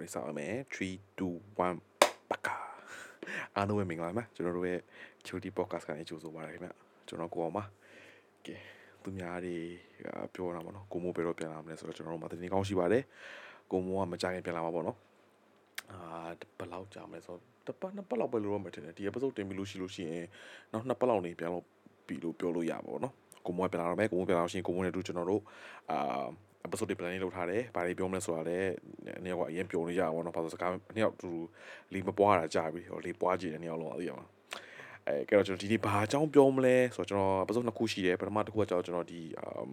ခေါ်နေစအောင်မယ်3 2 1ပကာအားလုံးပဲမင်္ဂလာပါကျွန်တော်တို့ရဲ့ Chuty podcast ကနေကြိုဆိုပါရခင်ဗျကျွန်တော်ကိုအောင်ပါကဲသူများတွေပြောတာပေါ့နော်ကိုမိုးဘယ်တော့ပြန်လာမလဲဆိုတော့ကျွန်တော်တို့မှာတင်ကောင်းရှိပါတယ်ကိုမိုးကမကြခင်ပြန်လာမှာပေါ့နော်အာဘယ်လောက်ကြာမလဲဆိုတော့တစ်ပတ်နှစ်ပတ်လောက်ပဲလို့တော့မထင်နဲ့ဒီ episode တင်ပြီလို့ရှိလို့ရှိရင်နောက်နှစ်ပတ်လောက်နေပြန်လို့ပြီလို့ပြောလို့ရပါပေါ့နော်ကိုမိုးကပြန်လာတော့မယ်ကိုမိုးပြန်လာလို့ရှိရင်ကိုမိုးနဲ့တူကျွန်တော်တို့အာ episode တွေ planning လုပ်ထားတယ်။ဘာတွေပြောမလဲဆိုတာလည်းနှစ်ယောက်ကအရင်ပြောနေကြပါဘောနော်။ဘာလို့စကားနှစ်ယောက်တူတူလီမပွားတာကြာပြီ။ဟောလီပွားကြည့်တယ်နှစ်ယောက်လုံးအသိရမှာ။အဲကဲတော့ကျွန်တော်ဒီနေ့ဘာအကြောင်းပြောမလဲဆိုတော့ကျွန်တော် episode နှစ်ခုရှိတယ်။ပထမတစ်ခုကကျွန်တော်ကျွန်တော်ဒီ um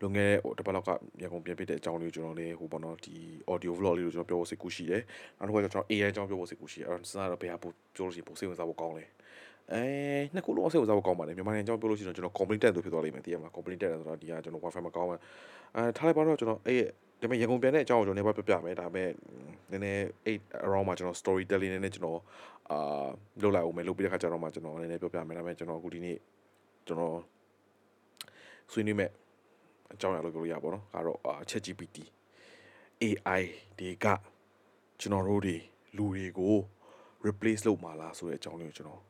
လွန်ခဲ့တဲ့ဟိုတစ်ပတ်လောက်ကရန်ကုန်ပြန်ပြတဲ့အကြောင်းလေးကိုကျွန်တော်လည်းဟိုပေါ့နော်ဒီ audio vlog လေးကိုကျွန်တော်ပြောဖို့စိတ်ကူးရှိတယ်။နောက်တစ်ခုကကျွန်တော် AI အကြောင်းပြောဖို့စိတ်ကူးရှိတယ်။အဲ့တော့စဉ်းစားတော့ဘယ်ဟာပို့ပြောလို့ရှိရင်ပို့စိတ်ဝင်စားဖို့ကောင်းလဲ။ အဲနှစ်ခုလုံးစိတ်ဝင်စားဖို့ကောင်းပါတယ်မြန်မာနိုင်ငံအကြောင်းပြောလို့ရှိရင်ကျွန်တော် complaint တက်သူဖြစ်သွားလိမ့်မယ်သိရမလား complaint တက်တယ်ဆိုတော့ဒီကကျွန်တော် wifi မကောင်းဘူးအဲထားလိုက်ပါတော့ကျွန်တော်အဲ့ဒါပေမဲ့ရန်ကုန်ပြန်တဲ့အကြောင်းကိုကျွန်တော်နေပါပြပြမယ်ဒါပေမဲ့နည်းနည်း8 around မှာကျွန်တော် story telling နည်းနည်းကျွန်တော်အာလုပ်လိုက်အောင်မယ်လုပ်ပြီးတဲ့ခါကျတော့မှကျွန်တော်နည်းနည်းပြောပြမယ်ဒါပေမဲ့ကျွန်တော်အခုဒီနေ့ကျွန်တော်ဆွေးနွေးမဲ့အကြောင်းအရာလို့ပြောလို့ရပါတော့ကတော့ ChatGPT AI တွေကကျွန်တော်တို့တွေလူတွေကို replace လုပ်မှာလားဆိုတဲ့အကြောင်းလေးကိုကျွန်တော်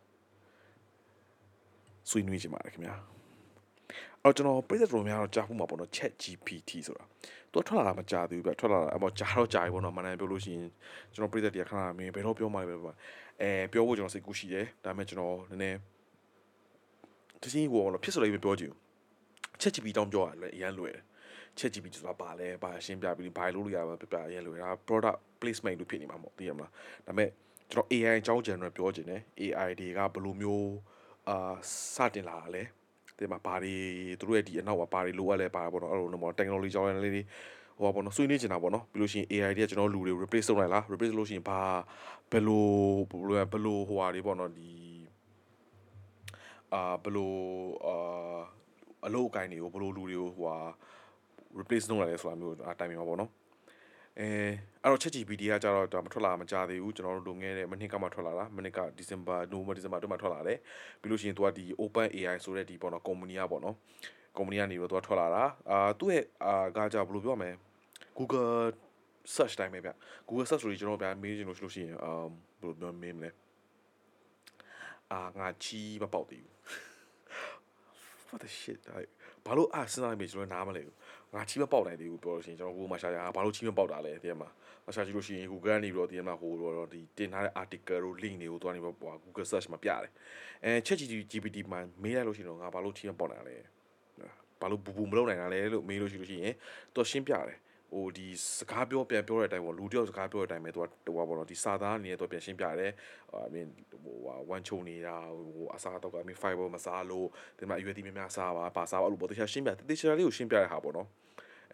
ဆွေးနွေးချင်ပါတယ်ခင်ဗျာအော်ကျွန်တော်ပြည်သက်တော်များတော့ကြားဖို့မှာပေါ့နော် Chat GPT ဆိုတာသူထွက်လာတာမကြားသေးဘူးဗျထွက်လာတာအမောကြားတော့ကြားပြီပေါ့နော်မနက်ပြောလို့ရှိရင်ကျွန်တော်ပြည်သက်တရားခဏမင်းဘယ်တော့ပြောမှလဲပဲပေါ့အဲပြောဖို့ကျွန်တော်စိတ်ကူးရှိတယ်ဒါပေမဲ့ကျွန်တော်နည်းနည်းတချင်းဟိုပေါ့နော်ဖြစ်စလို့ပဲပြောကြည့် Chat GPT တောင်းပြောရတယ်အရန်လွယ်တယ် Chat GPT ဆိုတာပါလဲပါရှင်းပြပြီးဘာလို့လို့ရပါပြပြအရန်လွယ်ဒါ product placement လို့ဖြစ်နေမှာပေါ့သိရမလားဒါပေမဲ့ကျွန်တော် AI အကြောင်း general ပြောချင်တယ် AI တွေကဘယ်လိုမျိုး အာစတင်လာတာလဲဒီမှာဘာတွေသူတို့ရဲ့ဒီအနောက်ကဘာတွေလိုအပ်လဲပါပေါ့နော်အဲ့လိုမျိုး technology ကြောင်းလေးတွေဟိုပါပေါ့နော်ဆွေးနွေးချင်တာပေါ့နော်ပြီးလို့ရှိရင် AI တွေကကျွန်တော်လူတွေ replace လုပ်နိုင်လား replace လုပ်လို့ရှိရင်ဘာဘယ်လိုဘယ်လိုဘယ်လိုဟိုဟာတွေပေါ့နော်ဒီအာဘယ်လိုအာအလုပ်အကိုင်းတွေကိုဘယ်လိုလူတွေကိုဟိုဟာ replace လုပ်နိုင်လဲဆိုတာမျိုးအတိုင်းမှာပေါ့နော် အဲအဲ့တော့ ChatGPT ကကြတော့ဒါမထွက်လာမကြသေးဘူးကျွန်တော်တို့လုံခဲ့တဲ့မနှစ်ကမှထွက်လာတာမနှစ်က December November December တို့မှထွက်လာတယ်ပြီးလို့ရှိရင်သူကဒီ Open AI ဆိုတဲ့ဒီပေါ့နော် company ကပေါ့နော် company ကနေပြီးတော့သူကထွက်လာတာအာသူ့ရဲ့အာကကြဘယ်လိုပြောမလဲ Google search တိုင်းပဲဗျ Google search ဆိုရင်ကျွန်တော်ဗျာမေးချင်လို့ရှိလို့ရှိရင်အမ်ဘယ်လိုပြောမေးမလဲအာငါချီးမပေါက်သေးဘူး what the shit ဘာလို့အာစဉ်းစားမိကျွန်တော်နားမလဲဘူး ငါချီးမပေါက်နိုင်သေးဘူးပြောလို့ရှိရင်ကျွန်တော် Google မှာရှာရဘာလို့ချီးမပေါက်တာလဲတဲ့မှာမရှာကြည့်လို့ရှိရင် Google ကနေပြီးတော့ဒီမှာဟိုတော့ဒီတင်ထားတဲ့ article တို့ link တွေကိုသွားနေပြီးတော့ Google search မှာပြတယ်အဲ ChatGPT မှာမေးလိုက်လို့ရှိရင်တော့ငါဘာလို့ချီးမပေါက်နိုင်လဲဘာလို့ဘူဘူမလုပ်နိုင်တာလဲလို့မေးလို့ရှိလို့ရှိရင်သူရှင်းပြတယ် ဟိုဒီစကားပြောပြန်ပြောတဲ့အတိုင်းပေါ့လူတယောက်စကားပြောတဲ့အတိုင်းပဲသူကဟိုပါပေါ့နော်ဒီစာသားအနေနဲ့သူပြန်ရှင်းပြတယ်အာမင်းဟိုဟာဝမ်ချုံနေတာဟိုအစားတော့ကအမင်း fiber မစားလို့ဒီမှာအရွယ်တီများများစားပါပါစားပါအဲ့လိုပေါ့တခြားရှင်းပြတခြားလေးကိုရှင်းပြတဲ့ဟာပေါ့နော်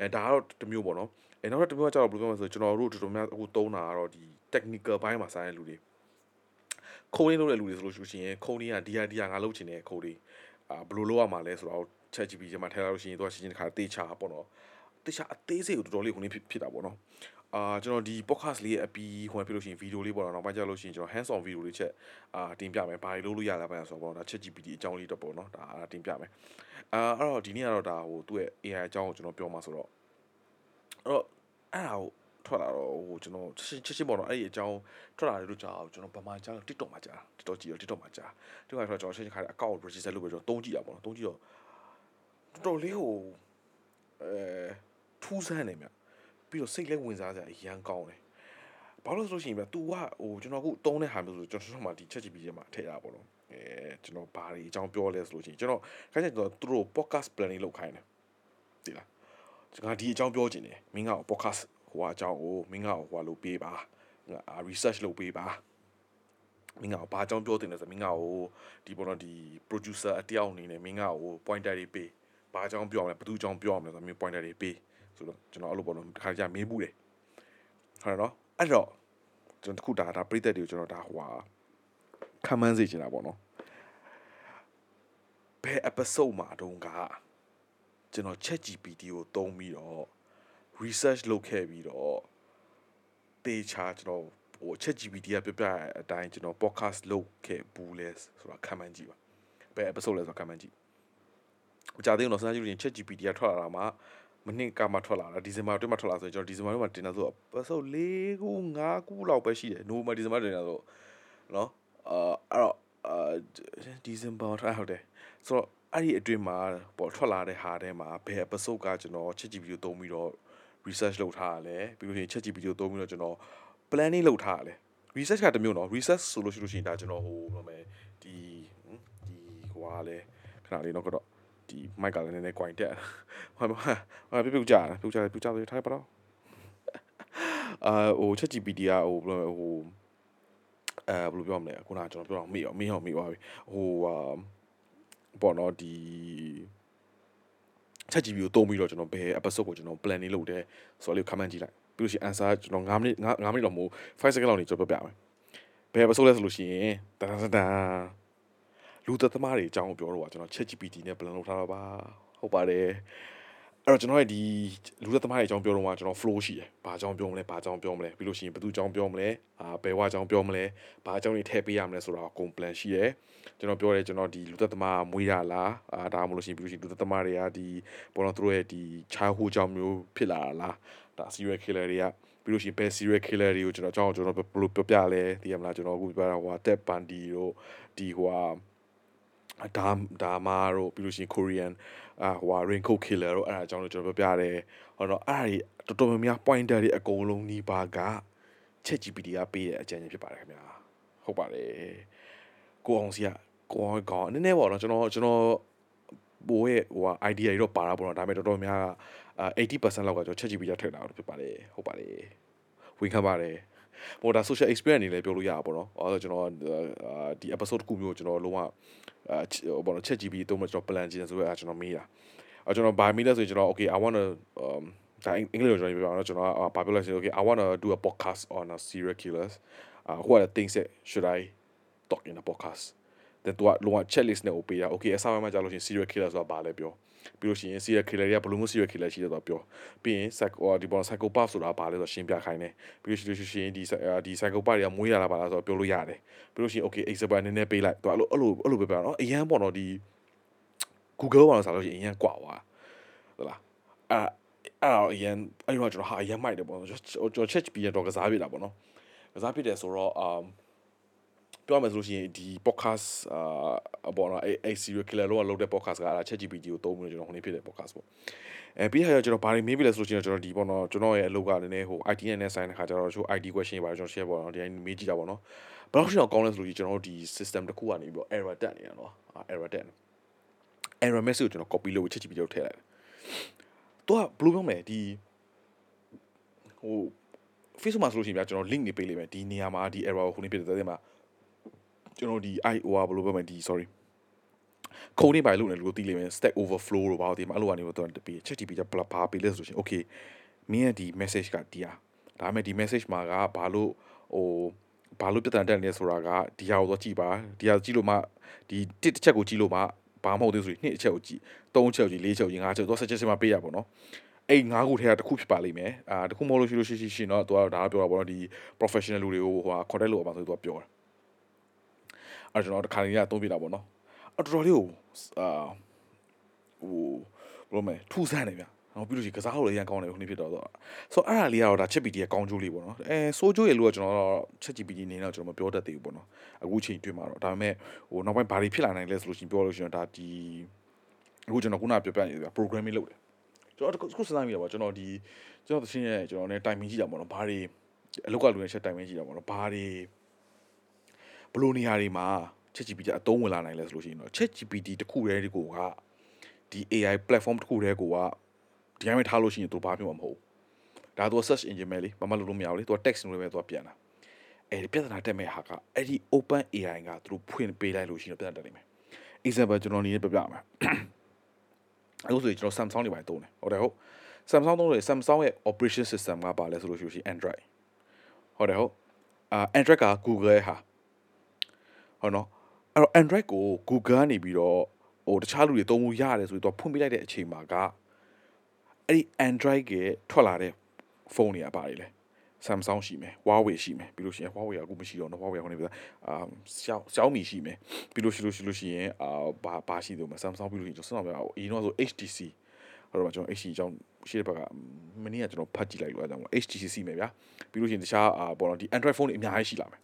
အဲဒါကတော့တမျိုးပေါ့နော်အဲနောက်တစ်မျိုးကကျတော့ဘယ်လိုပြောမလဲဆိုကျွန်တော်တို့တော်တော်များအခုသုံးတာကတော့ဒီ technical ဘိုင်းမှာစားတဲ့လူတွေခုံးရင်းလုပ်တဲ့လူတွေဆိုလို့ရှိရင်ခုံးရင်းကဒီဟာဒီဟာငါလုပ်ချင်တဲ့ခုံးတွေအာဘယ်လိုလုပ်ရမှာလဲဆိုတော့ ChatGPT မှာထည့်လိုက်လို့ရှိရင်သူကရှင်းရှင်းတစ်ခါတေချာပေါ့နော် တခြားအသေးစိတ်ကိုတော်တော်လေးခုနေဖြစ်ဖြစ်တာပေါ့နော်အာကျွန်တော်ဒီ podcast လေးရဲ့အပီဟိုဖြစ်လို့ရှိရင်ဗီဒီယိုလေးပေါ့နော်နောက်ပိုင်းကျလို့ရှိရင်ကျွန်တော် hands on ဗီဒီယိုလေးချက်အာတင်ပြမယ်ဘာတွေလုပ်လို့ရလဲပါဆိုတော့ပေါ့နော်ဒါ ChatGPT အကြောင်းလေးတော့ပေါ့နော်ဒါတင်ပြမယ်အာအဲ့တော့ဒီနေ့ကတော့ဒါဟိုသူ့ရဲ့ AI အကြောင်းကိုကျွန်တော်ပြောမှာဆိုတော့အဲ့တော့အဲ့ဒါကိုထွက်လာတော့ဟိုကျွန်တော်ချစ်ချစ်ပေါ့နော်အဲ့ဒီအကြောင်းထွက်လာတယ်လို့ကြားအောင်ကျွန်တော်ဗမာကြား TikTok မှာကြား TikTok ကြည့်တော့ TikTok မှာကြား TikTok မှာကျွန်တော်ချင်းခါတဲ့အကောင့်ကို register လုပ်ပြီးတော့တုံးကြည့်တာပေါ့နော်တုံးကြည့်တော့တော်တော်လေးဟိုအဲ ထူးဆန်းနေမြပြီးတော့စိတ်လည်းဝင်စားစရာအရန်ကောင်းတယ်ဘာလို့ဆိုလို့ရှိရင်ဗျ तू ကဟိုကျွန်တော်အခုတုံးတဲ့ဟာမျိုးဆိုကျွန်တော်တို့မှဒီချက်ချီပြီးကျမှထည့်တာပေါ့နော်အဲကျွန်တော်ဘာတွေအကြောင်းပြောလဲဆိုလို့ရှိရင်ကျွန်တော်ခိုင်းချက်ကျွန်တော်သူတို့ podcast planning လုပ်ခိုင်းတယ်ဒီလားကျွန်တော်ဒီအကြောင်းပြောချင်တယ်မင်းက podcast ဟိုအကြောင်းကိုမင်းကဟိုလုပ်ပေးပါ research လုပ်ပေးပါမင်းကဘာအကြောင်းပြောတင်လဲဆိုမင်းကဟိုဒီပေါ်တော့ဒီ producer အတယောက်အနေနဲ့မင်းကဟို pointer တွေပေးဘာအကြောင်းပြောရမလဲဘယ်သူအကြောင်းပြောရမလဲဆိုတော့မင်း pointer တွေပေး ဆိုတော့ကျွန်တော်အဲ့လိုပေါ့နော်တစ်ခါကြာမေးမှုတယ်ဟုတ်တော့အဲ့တော့ကျွန်တော်တခုဒါဒါပြိသက်တွေကိုကျွန်တော်ဒါဟိုဟာခံမှန်းစေချင်တာပေါ့နော်ဘယ် episode မှာတုန်းကကျွန်တော် chat GPT ကိုသုံးပြီးတော့ research လုပ်ခဲ့ပြီးတော့တေချာကျွန်တော်ဟို chat GPT ကပြပြအတိုင်းကျွန်တော် podcast လုပ်ခဲ့ဘူးလဲဆိုတာခံမှန်းကြည့်ပါဘယ် episode လဲဆိုတာခံမှန်းကြည့်ကြာသေးတော့စဉ်းစားကြည့်လို့ရင် chat GPT ကထွက်လာတာမှာ မနှစ်ကမှထွက်လာတာဒီဇင်ဘာအတွင်းမှာထွက်လာဆိုရင်ကျွန်တော်ဒီဇင်ဘာအတွင်းမှာတင်တာဆိုပတ်စုပ်၄ခု၅ခုလောက်ပဲရှိတယ်နိုဝင်ဘာဒီဇင်ဘာတင်တာဆိုနော်အာအဲ့တော့အာဒီဇင်ဘာထွက်ဟုတ်တယ်ဆိုတော့အဲ့ဒီအတွင်းမှာပေါ်ထွက်လာတဲ့ဟာထဲမှာဘယ် episode ကကျွန်တော် ChatGPT ကိုသုံးပြီးတော့ research လုပ်ထားရလဲပြီးလို့ရှိရင် ChatGPT ကိုသုံးပြီးတော့ကျွန်တော် planning လုပ်ထားရလဲ research ကတစ်မျိုးနော် research ဆိုလို့ရှိလို့ရှိရင်ဒါကျွန်တော်ဟိုဘာမလဲဒီဒီဟိုဟာလဲခဏလေးတော့ကတော့ ဒီ mic ကလည်းနည်းနည်း quiet တက်ဟာဟာပြုတ်ပြုတ်ကြတယ်ပြုတ်ကြတယ်ပြုတ်ကြတယ်ထားပါတော့အာဟို ChatGPT ကဟိုဘယ်လိုဟိုအဲဘယ်လိုပြောမလဲခုနကကျွန်တော်ပြောတော့မေ့ရောမေ့ရောမေ့သွားပြီဟိုဟာပေါ့နော်ဒီ ChatGPT ကိုတုံးပြီးတော့ကျွန်တော်ဘယ် episode ကိုကျွန်တော် planning လုပ်တယ်ဆိုတော့လေး comment ကြည့်လိုက်ပြီးလို့ရှိရင် answer ကျွန်တော်9မိနစ်9မိနစ်တော့မဟုတ်5 second လောက်နေကျွန်တော်ပြပြမယ်ဘယ် episode လဲဆိုလို့ရှိရင်တန်တန်တန် လူသက်သမားတွေအကြောင်းကိုပြောတော့ကျွန်တော် ChatGPT နဲ့ plan လုပ်ထားတာပါဟုတ်ပါတယ်အဲ့တော့ကျွန်တော်ရဲ့ဒီလူသက်သမားတွေအကြောင်းပြောတော့မှကျွန်တော် flow ရှိတယ်။ဘာအကြောင်းပြောမလဲ၊ဘာအကြောင်းပြောမလဲပြီးလို့ရှိရင်ဘယ်သူအကြောင်းပြောမလဲ၊အာဘယ်ဝအကြောင်းပြောမလဲ၊ဘာအကြောင်းတွေထည့်ပေးရမလဲဆိုတာကို plan ရှိတယ်။ကျွန်တော်ပြောတယ်ကျွန်တော်ဒီလူသက်သမားမွေးရလားအာဒါမှမဟုတ်လို့ရှိရင်ပြီးလို့ရှိရင်လူသက်သမားတွေကဒီပေါ်တော့သူတို့ရဲ့ဒီ childhood ကြောင့်မျိုးဖြစ်လာတာလား။ဒါ serial killer တွေကပြီးလို့ရှိရင်ဘယ် serial killer တွေကိုကျွန်တော်အကြောင်းကျွန်တော်ဘယ်လိုပြောပြလဲသိရမလားကျွန်တော်အခုပြောတာဟို Ted Bundy တို့ဒီဟို ဒါဒါမာတို့ပြီးလို့ရှိရင် Korean အာဟိုဟာ Raincoat Killer တို့အဲ့ဒါအကြောင်းလို့ကျွန်တော်ပြောပြတယ်ဟောတော့အဲ့ဒါတွေတော်တော်များများ pointer တွေအကုန်လုံးနီးပါးက ChatGPT ကပေးတဲ့အကြံဉာဏ်ဖြစ်ပါတယ်ခင်ဗျာဟုတ်ပါတယ်ကိုအောင်စီကကိုအောင်ကောင်းနည်းနည်းပေါ့နော်ကျွန်တော်ကျွန်တော်ဘိုးရဲ့ဟိုဟာ idea တွေတော့ပါတာပေါ့နော်ဒါပေမဲ့တော်တော်များ80%လောက်ကကျွန်တော် ChatGPT ထည့်တာဖြစ်ပါတယ်ဟုတ်ပါတယ်ဝင်ခံပါတယ်ဟိုဒါ social experience အနေနဲ့ပြောလို့ရတာပေါ့နော်။အဲကျွန်တော်ဒီ episode တစ်ခုမျိုးကျွန်တော်လုံးဝ အဲဘောနော် ChatGPT သုံးမှကျွန်တော် plan ကြည့်နေဆိုတော့ကျွန်တော်မေးတာအဲကျွန်တော်ဘာမေးလဲဆိုရင်ကျွန်တော် okay I want to um ဒါအင်္ဂလိပ်လိုကျွန်တော်ပြောအောင်ကျွန်တော်ဘာပြောလဲဆိုရင် okay I want to do a podcast on a serial killers uh what are the things that should I talk in a podcast then သူကလုံးဝ checklist နဲ့ OP ရ okay အစားမှာကြာလို့ရှိရင် serial killer ဆိုတာဘာလဲပြော ပြီးလို့ရှိရင် serial killer တွေကဘယ်လိုမျိုး serial killer ရှိတယ်တော့ပြောပြီးရင် psycho ဒီပေါ် psychopath ဆိုတာဘာလဲဆိုတော့ရှင်းပြခိုင်းတယ်ပြီးလို့ရှိရင်ဒီဒီ psychopath တွေကမွေးရတာပါလားဆိုတော့ပြောလို့ရတယ်ပြီးလို့ရှိရင် okay example နည်းနည်းပေးလိုက်သူအဲ့လိုအဲ့လိုအဲ့လိုပဲပြောတော့အရန်ပေါ့နော်ဒီ Google ဘာလို့ဆိုလို့ရှိရင်အရန်ကွာသွားဟုတ်လားအဲ့အဲ့တော့အရန်အဲ့တော့ကျွန်တော်ဟာအရန်မိုက်တယ်ပေါ့နော်ကျွန်တော် check ပြီးရတော့ကစားပြတာပေါ့နော်ကစားပြတယ်ဆိုတော့ um ပြောမယ်ဆိုလို့ရှိရင်ဒီ podcast အာဘောနော်အဲ serial killer လို့လုပ်တဲ့ podcast ကအဲ့ဒါ ChatGPT ကိုသုံးပြီးတော့ကျွန်တော်ဟိုနေ့ဖြစ်တဲ့ podcast ပေါ့အဲပြီးခါကျကျွန်တော်ဘာတွေမေးပြီလဲဆိုလို့ရှိရင်ကျွန်တော်ဒီပေါ့နော်ကျွန်တော်ရဲ့အလုပ်ကလည်းနည်းဟို IT နဲ့ဆိုင်တဲ့ခါကျတော့ချို့ ID question တွေပါကျွန်တော် share ပေါ့နော်ဒီတိုင်းမေးကြည့်တာပေါ့နော်ဘယ်လောက်ရှိတော့ကောင်းလဲဆိုလို့ကျွန်တော်ဒီ system တစ်ခုကနေပြီးတော့ error တက်နေတာနော် error တက် error message ကိုကျွန်တော် copy လုပ် ChatGPT ကိုထည့်လိုက်တယ်သူကဘယ်လိုပြောမလဲဒီဟို Facebook မှာဆိုလို့ရှိရင်ဗျာကျွန်တော် link တွေပေးလိုက်မယ်ဒီနေရာမှာဒီ error ကိုခုနေပြတဲ့တဲ့မှာ ကျွန်တော်ဒီ i ဟိုဟာဘယ်လိုပြောမလဲဒီ sorry ခုံနေပါလို့လည်းလို့သိလိမ့်မယ် stack overflow လို့ပါတော့ဒီမှာအဲ့လိုကနေတော့တပေး ChatGPT ကဘဘာပေးလဲဆိုလို့ရှိရင် okay မင်းရဲ့ဒီ message ကဒီဟာဒါပေမဲ့ဒီ message မှာကဘာလို့ဟိုဘာလို့ပြဿနာတက်နေလဲဆိုတာကဒီဟာကိုတော့ကြည့်ပါဒီဟာကြည့်လို့မှဒီတစ်တစ်ချက်ကိုကြည့်လို့မှဘာမဟုတ်သေးဆိုရင်နှစ်အချက်ကိုကြည့်သုံးချက်ကိုကြည့်လေးချက်ကိုကြည့်ငါးချက်တော့ suggestion မှာပေးရပါတော့အဲ့ငါးခုထဲကတစ်ခုဖြစ်ပါလိမ့်မယ်အာတစ်ခုမဟုတ်လို့ရှိလို့ရှိရှိရှိเนาะသူကဒါကပြောတာပေါ့နော်ဒီ professional လူတွေကိုဟိုဟာ contact လုပ်အောင်ဆိုသူကပြောတာ အဲ့ကျွန်တော်တခါလေးကအသုံးပြတာပေါ့နော်အတော်တော်လေးကိုအာဟိုဘယ်လိုမလဲထူးဆန်းတယ်ဗျနော်ပြီးလို့ရှိရင်ကစားလို့လည်းရန်ကောင်းတယ်ခုနေ့ဖြစ်တော့ဆိုတော့အဲ့ဒါလေးကတော့ဒါချက် GPT ရဲ့ကောင်းကျိုးလေးပေါ့နော်အဲဆိုးကျိုးရဲ့လို့ကကျွန်တော်တော့ချက် GPT နေတော့ကျွန်တော်မပြောတတ်သေးဘူးပေါ့နော်အခုချိန်တွေ့မှာတော့ဒါပေမဲ့ဟိုနောက်ပိုင်းဘာတွေဖြစ်လာနိုင်လဲဆိုလို့ရှိရင်ပြောလို့ရှိရင်ဒါဒီအခုကျွန်တော်ခုနပြောပြနေတယ် programming လုပ်တယ်ကျွန်တော်ခုစဉ်းစားမိတာပေါ့ကျွန်တော်ဒီကျွန်တော်သရှင်ရဲ့ကျွန်တော်နဲ့တိုင်ပင်ကြည့်တာပေါ့နော်ဘာတွေအလောက်ကလူနဲ့ချက်တိုင်ပင်ကြည့်တာပေါ့နော်ဘာတွေ ဘလို့နေရာတွေမှာ ChatGPT အသုံးဝင်လာနိုင်လဲဆိုလို့ရှိရင်တော့ ChatGPT တခုတည်းဒီကိုကဒီ AI platform တခုတည်းကိုကဒီတိုင်းပဲထားလို့ရှိရင်သူဘာဖြစ်မှာမဟုတ်ဒါသူ search engine ပဲလေဘာမှလုပ်လို့မရဘူးလေသူ text လို့ပဲသူပြန်တာအဲဒီပြဿနာတက်မဲ့ဟာကအဲ့ဒီ open AI ကသူတို့ဖွင့်ပေးလိုက်လို့ရှိရင်ပြဿနာတက်နိုင်မယ် example ကျွန်တော်နေပြပြမယ်အခုဆိုရင်ကျွန်တော် Samsung တွေပါတုံးတယ်ဟုတ်တယ်ဟုတ် Samsung တုံးတယ် Samsung ရဲ့ operation system ကပါလဲဆိုလို့ရှိရင် Android ဟုတ်တယ်ဟုတ်အာ Android က Google ရဲ့ဟာ ဟုတ်နော်အဲ့တော့ Android ကို Google ကနေပြီးတော့ဟိုတခြားလူတွေသုံးလို့ရတယ်ဆိုပြီးတော့ဖွင့်ပေးလိုက်တဲ့အချိန်မှာကအဲ့ဒီ Android ကထွက်လာတဲ့ဖုန်းတွေကပါတယ်လေ Samsung ရှိမယ် Huawei ရှိမယ်ပြီးလို့ရှိရင် Huawei ကအခုမရှိတော့တော့ Huawei ကခုနေပြီအာ Xiaomi ရှိမယ်ပြီးလို့ရှိလို့ရှိလို့ရှိရင်အာဘာဘာရှိသေးမလဲ Samsung ပြီးလို့ရှိရင်ကျွန်တော်ဆက်အောင်ပြောအရင်တော့ဆို HTC ဟိုတော့ကျွန်တော် HTC အကြောင်းရှေ့ဘက်ကမနေ့ကကျွန်တော်ဖတ်ကြည့်လိုက်လို့အဲကြောင့် HTC မယ်ဗျာပြီးလို့ရှိရင်တခြားအာပေါ့နော်ဒီ Android phone တွေအများကြီးရှိလာမယ်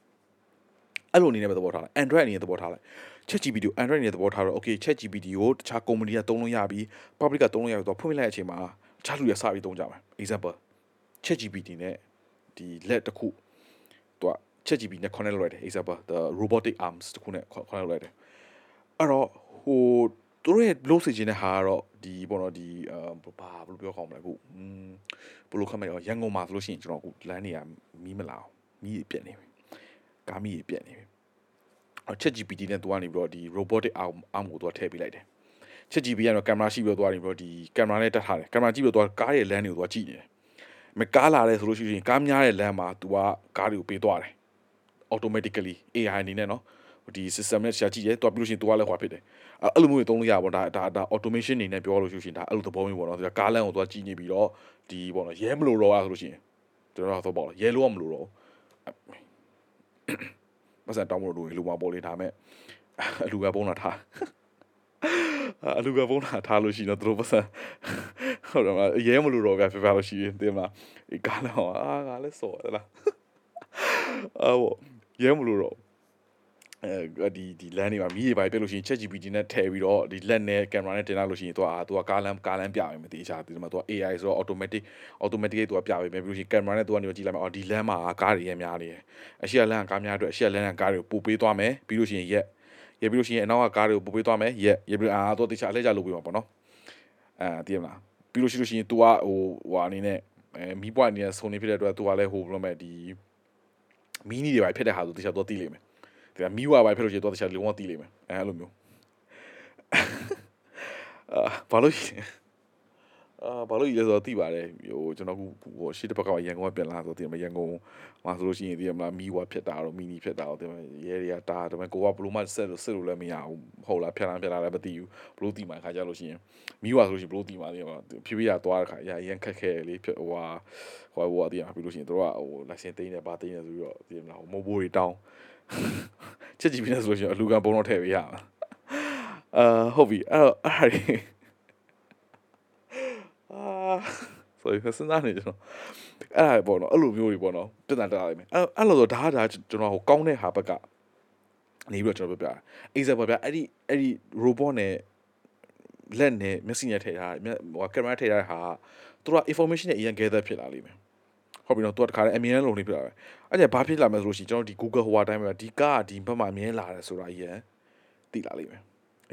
အဲ့လိုအနေနဲ့ပဲသဘောထားလိုက် Android အနေနဲ့သဘောထားလိုက် ChatGPT ကို Android အနေနဲ့သဘောထားတော့ okay ChatGPT ကိုတခြား company ကသုံးလို့ရပြီး public ကသုံးလို့ရပြီးတော့ဖွင့်ပြလိုက်တဲ့အချိန်မှာတခြားလူတွေစပြီးသုံးကြမယ် example ChatGPT နဲ့ဒီလက်တစ်ခုသူက ChatGPT နဲ့ connect လုပ်လိုက်တယ် example the robotic arms တစ်ခုနဲ့ connect လုပ်လိုက်တယ်အဲ့တော့ဟိုသူတို့ရဲ့လို့စီခြင်းတဲ့ဟာကတော့ဒီပေါ့နော်ဒီအာဘာဘယ်လိုပြောကောင်းမလဲအခုอืมဘယ်လိုခမရရန်ကုန်မှာဆိုလို့ရှိရင်ကျွန်တော်အခုလမ်းနေရမီးမလာအောင်မီးပြက်နေပြီ ကားမီးပြက်နေပြီအော် ChatGPT နဲ့သူကနေပြီးတော့ဒီ robotic arm arm ကိုသူကထည့်ပေးလိုက်တယ် ChatGPT ကတော့ကင်မရာရှိပြီးတော့သူကနေပြီးတော့ဒီကင်မရာနဲ့တက်ထားတယ်ကင်မရာကြည့်ပြီးတော့သူကကားရဲ့လမ်းတွေကိုသူကကြည့်နေတယ်မကားလာတယ်ဆိုလို့ရှိရင်ကားများတဲ့လမ်းမှာသူကကားတွေကိုပေးသွားတယ် automatically AI အနေနဲ့နော်ဒီ system နဲ့ရှာကြည့်ရဲတွားပြီးလို့ရှိရင်တွားလဲဟွာဖြစ်တယ်အဲ့လိုမျိုးတွေသုံးလို့ရပါတော့ဒါဒါ automation အနေနဲ့ပြောလို့ရှိရင်ဒါအဲ့လိုသဘောမျိုးပေါ့နော်ဒါကားလမ်းကိုတွားကြည့်နေပြီးတော့ဒီပေါ့နော်ရဲမလို့တော့ဆိုလို့ရှိရင်ကျွန်တော်တော့ပေါ့ရဲလို့မလို့တော့ မစံတောင်းမလို့လူမှာပေါ်လေဒါမဲ့အလူကပုံးလာထားအလူကပုံးလာထားလို့ရှိရင်တော့သူတို့ပတ်စံဟုတ်တယ်မရဲမလို့တော့ဗျာပြပြလို့ရှိရင်တင်မလားဒီကားလမ်းအာငါလည်းစော်ရလားအော်ရဲမလို့တော့ အဲဒီဒီလမ်းတွေမှာမီးတွေပါပြလို့ရှိရင် ChatGPT နဲ့ထည့်ပြီးတော့ဒီလက်နဲ့ကင်မရာနဲ့တင်လာလို့ရှိရင်သူကအာသူကကားလမ်းကားလမ်းပြမယ်မသိချာဒီမှာသူက AI ဆိုတော့ automatic automatic သူကပြပေးမယ်ပြီးလို့ရှိရင်ကင်မရာနဲ့သူကနေကြည့်လိုက်မယ်အော်ဒီလမ်းမှာကားတွေရဲများနေတယ်အရှိကလမ်းကကားများအတွက်အရှိကလမ်းကကားတွေကိုပို့ပေးသွားမယ်ပြီးလို့ရှိရင်ရက်ရပြီးလို့ရှိရင်အနောက်ကကားတွေကိုပို့ပေးသွားမယ်ရက်ရပြီးအာသူတခြားအလှည့်ကြလုပ်ပေးမှာပေါ့နော်အဲတည်မလားပြီးလို့ရှိလို့ရှိရင် तू ကဟိုဟိုအနေနဲ့အဲမီးပွိုင်အနေနဲ့ဆုံနေဖြစ်တဲ့အတွက် तू ကလည်းဟိုဘယ်လိုမဲ့ဒီမီးနီတွေပါဖြစ်တဲ့ဟာဆိုတခြားတော့သိလိမ့်မယ် ဒါမီးဝါပါဖြစ်လို့ရှိရင်တော့တခြားလုံးဝသိလိမ့်မယ်အဲအဲ့လိုမျိုးအာဘာလို့အာဘာလို့လဲဆိုတော့သိပါတယ်ဟိုကျွန်တော်ကဟိုရှေ့တစ်ဘက်ကရန်ကုန်ကပြန်လာဆိုတော့ဒီမှာရန်ကုန်မှာဆိုလို့ရှိရင်ဒီမှာမီးဝါဖြစ်တာတော့မီနီဖြစ်တာတော့ဒီမှာရဲတွေကတာဒါပေမဲ့ကိုကဘလို့မှဆက်လို့ဆက်လို့လည်းမရဘူးဟုတ်လားဖြတ်လာဖြတ်လာလည်းမသိဘူးဘလို့တီမှာခါကြလို့ရှိရင်မီးဝါဆိုလို့ရှိရင်ဘလို့တီမှာဒီမှာဖြည်းဖြည်းရသွားတဲ့ခါရရန်ခက်ခဲလေးဖြစ်ဟိုဟာဟိုဟာဒီမှာပြီးလို့ရှိရင်တို့ကဟို license သိမ်းတယ်ဗာသိမ်းတယ်ဆိုပြီးတော့ဒီမှာဟိုမိုးဘိုးတွေတောင်း ချက်ကြည့်ပြီးလဲဆိုလို့ရှိရင်အလူကဘုံတော့ထည့်ပေးရမှာအာဟုတ်ပြီအဲ့တော့အဲ့ဒါအာဆိုရင်စဉ်းစားနေကျွန်တော်အဲ့ဒါပေါ့နော်အဲ့လိုမျိုးတွေပေါ့နော်ပြဿနာတက်လာလိမ့်မယ်အဲ့အဲ့လိုဆိုဒါဒါကျွန်တော်ဟိုကောင်းတဲ့ဟာဘက်ကနေပြီးတော့ကျွန်တော်ပြောပြ example ပြအဲ့ဒီအဲ့ဒီ robot နဲ့လက်နဲ့မျက်စိနဲ့ထည့်ထားဟိုကင်မရာထည့်ထားတဲ့ဟာသူက information နဲ့အရင် gather ဖြစ်လာလိမ့်မယ် ဟုတ်ပြီနော်သူကတခါလေအမြင်လုံးနေပြတာပဲအဲ့ကျဘာဖြစ်လာမလဲဆိုလို့ရှိရင်ကျွန်တော်ဒီ Google ဟိုအတိုင်းပဲဒီကားကဒီဘက်မှာအမြင်လာတယ်ဆိုတာကြီးရန်သိလာလိမ့်မယ်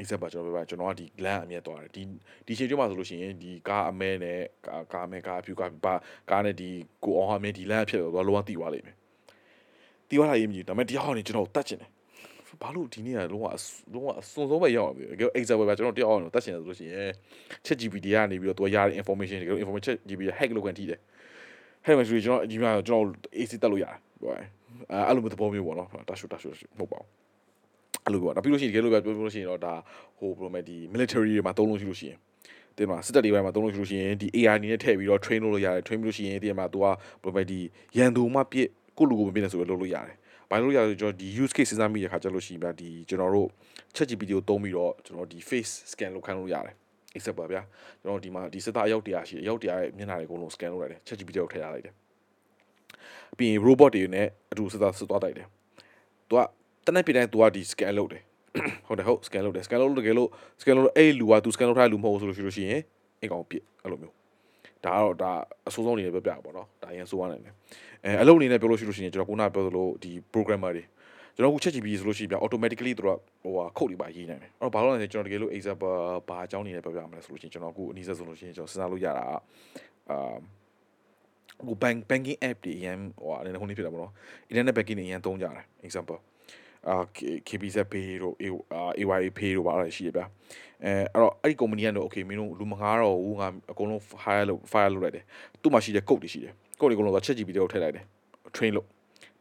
example ကျွန်တော်ပြောပြကျွန်တော်ကဒီ land အမြဲသွားတယ်ဒီဒီချိန်ကျမှဆိုလို့ရှိရင်ဒီကားအမဲနဲ့ကားကားမဲကားအဖြူကားပါကားနဲ့ဒီကိုအောင်အမဲဒီ land ဖြစ်တော့လောကသိသွားလိမ့်မယ်သိသွားတာရေးမြည်ဒါပေမဲ့တရားဟောနေကျွန်တော်တတ်ချင်တယ်ဘာလို့ဒီနေ့ကလုံးဝလုံးဝအစွန်ဆုံးပဲရောက်အောင်ပြီ။ example ပဲကျွန်တော်တရားအောင်တတ်ချင်တယ်ဆိုလို့ရှိရင် ChatGPT ကနေပြီးတော့သူရတဲ့ information တွေ information GPT hack လုပ်ခံထိတယ်။ ဟဲ့မဆိုကျွန်တော်ဒီမှာကျွန်တော် AC တက်လို့ရတယ်။ဟုတ်အဲအဲ့လိုမျိုးသဘောမျိုးပေါ့နော်။တရှုတရှုမဟုတ်ပါဘူး။အဲ့လိုပေါ့။ဒါပြီးလို့ရှိရင်တကယ်လို့ပဲပြောလို့ရှိရင်တော့ဒါဟိုဘယ်လိုမဲဒီ military တွေမှာသုံးလို့ရှိလို့ရှိရင်တင်မှာစစ်တပ်တွေဘက်မှာသုံးလို့ရှိလို့ရှိရင်ဒီ AI အနေနဲ့ထည့်ပြီးတော့ train လုပ်လို့ရတယ် train ပြီးလို့ရှိရင်ဒီမှာ तू ကဘယ်လိုမဲဒီရန်သူမှပြစ်ကိုလူကိုမပြစ်နေဆိုပြီးလုပ်လို့ရတယ်။ဘာလို့ရလဲကျွန်တော်ဒီ use case စဉ်းစားမိရခါကျလို့ရှိရင်ဗျာဒီကျွန်တော်တို့ ChatGPT ကိုသုံးပြီးတော့ကျွန်တော်ဒီ face scan လုပ်ခိုင်းလို့ရတယ် except ပါဗျာကျွန်တော်ဒီမှာဒီစစ်သားအယောက်100ရှိအယောက်100ရဲ့မျက်နှာတွေအကုန်လုံး scan လုပ်လိုက်တယ် ChatGPT ကိုထည့်ရလိုက်တယ်ပြီးရင် robot တွေနဲ့အတူစစ်သားစစ်သွားတိုက်တယ်သူကတနက်ပြတိုင်းသူကဒီ scan လုပ်တယ်ဟုတ်တယ်ဟုတ် scan လုပ်တယ် scan လုပ်လို့တကယ်လို့ scan လုပ်လို့အဲ့လူကသူ scan လုပ်ထားတဲ့လူမဟုတ်ဘူးဆိုလို့ရှိလို့ရှိရင်အိမ်ကောင်ပြစ်အဲ့လိုမျိုးဒါကတော့ဒါအဆိုးဆုံးအနေနဲ့ပြောပြတာပေါ့နော်ဒါရင်ဆိုးရတယ်အဲအလုပ်အနေနဲ့ပြောလို့ရှိလို့ရှိရင်ကျွန်တော်ခုနပြောသလိုဒီ programmer တွေ ကျွန်တော်ခု ChatGPT ဆိုလို့ရှိရင်ပြ automatically သူကဟိုဟာခုတ်တွေပါရေးနိုင်တယ်အဲ့တော့ဘာလို့လဲဆိုကျွန်တော်တကယ်လို့ example ဘာအကြောင်းနေနဲ့ပြောပြရမလဲဆိုလို့ရှိရင်ကျွန်တော်အခုအနည်းဆက်ဆိုလို့ရှိရင်ကျွန်တော်စဉ်းစားလို့ရတာအာဟို bank banking app တွေအရင်ဟိုအနေနဲ့ဟိုနေဖြစ်တာပေါ့နော် internet banking တွေအရင်သုံးကြတယ် example အာ KBZ Pay တို့ AYA Pay တို့ပါလာရှိရဗျာအဲအဲ့တော့အဲ့ဒီ company ကတော့ okay မင်းတို့လူမငားတော့ဘူးငါအကုန်လုံး fire လုပ် fire လုပ်လိုက်တယ်သူ့မှာရှိတဲ့ code တွေရှိတယ် code တွေအကုန်လုံးက ChatGPT ကိုထည့်လိုက်တယ် train လုပ်